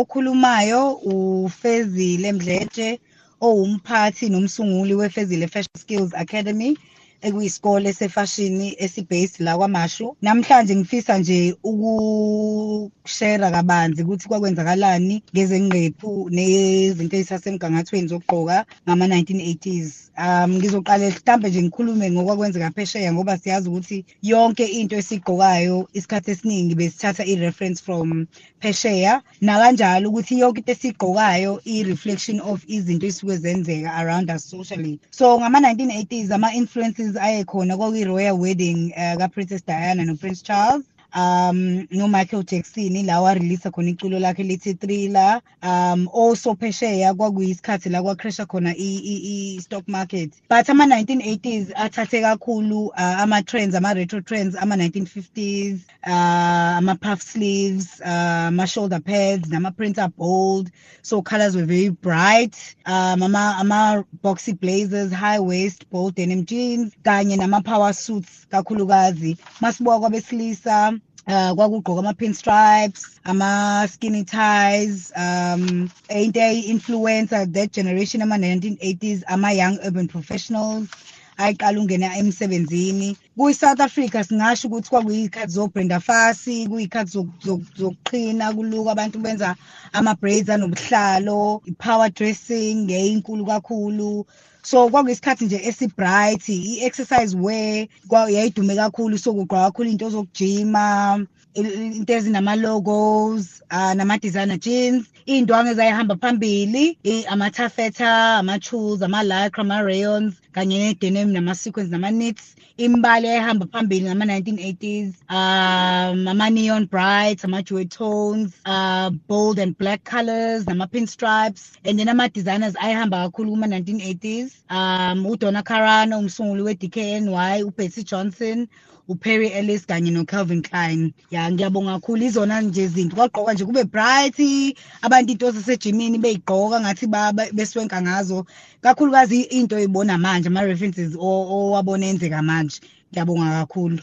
okhulumayo ufezile mdletshe owumphathi nomsunguli wefezile Fashion Skills Academy. Ekuyisikole sefashini esibased la kwamashu. Namhlanje ngifisa nje ukushera kabanzi ukuthi kwakwenzakalani ngezengqephu nezinto ezisasemgangathweni zokugqoka ngama-1980s um ngizoqale mhlambe nje ngikhulume ngokwakwenzeka phesheya ngoba siyazi ukuthi yonke into esiyigqokayo isikhathi esiningi besithatha i-reference from phesheya. Nakanjalo ukuthi yonke into esiyigqokayo i-reflection of izinto ezisuke zenzeka around us socially. So ngama-1980s ama-influences ayekhona kwakuyi-royal wedding uh, ka-princess diana no-prince charles. Um no-michael jackson la wareleasa khona iculo lakhe lithi thriller. Um also phesheya kwakuyisikhathi la kwacrasha khona i-stock market. But ama-1980s athathe kakhulu uh, ama-trends ama-retro trends ama-1950s uh, ama-puff sleeves uh, ama-shoulder pads nama-printer bold. So colors were very bright. Um ama-boxy ama blazers high waist bold denim jeans kanye nama-power suits kakhulukazi. Masibuka kwabesilisa uh kwakugqoka ama-pinstripes ama-skinny ties um into eyi-influencer that generation ama-1980s ama-young urban professionals. Ayiqala ungena emsebenzini. Kuyi-south africa singasho ukuthi kwakuyiy'khathi zobrenda fasi kuyiy'khathi zokuqhina kuluka abantu benza ama-braids anobuhlalo i-power dressing yayinkulu kakhulu. So kwakuyisikhathi nje esi-bright i-exercise wear yayidume kakhulu so kugqoka kakhulu into zokujima into ezinama-logos uh, nama-designer jeans. Iy'ndwangu ezayihamba phambili ama-taffeta ama-tools ama-lycra ama-rayons kanye ne-denim nama-sequence nama-knits. Imbali eyayihamba phambili ngama-1980s um ama-neon bright ama-jewel tones uh, bold and black colors nama-pinstripes and then ama-designers ayehamba kakhulu kuma-1980s um udonna carano umsunguli we-dkny ubetsy johnson uperry ellis kanye no-calvin klein. Ya ngiyabonga kakhulu. Izona nje zinto. Kwagqokwa nje kube bright. Abantu into zasejimini beyigqoka ngathi beswenka ngazo. Kakhulukazi into oyibona manje ama-references owabona enzeka manje. Ngiyabonga kakhulu.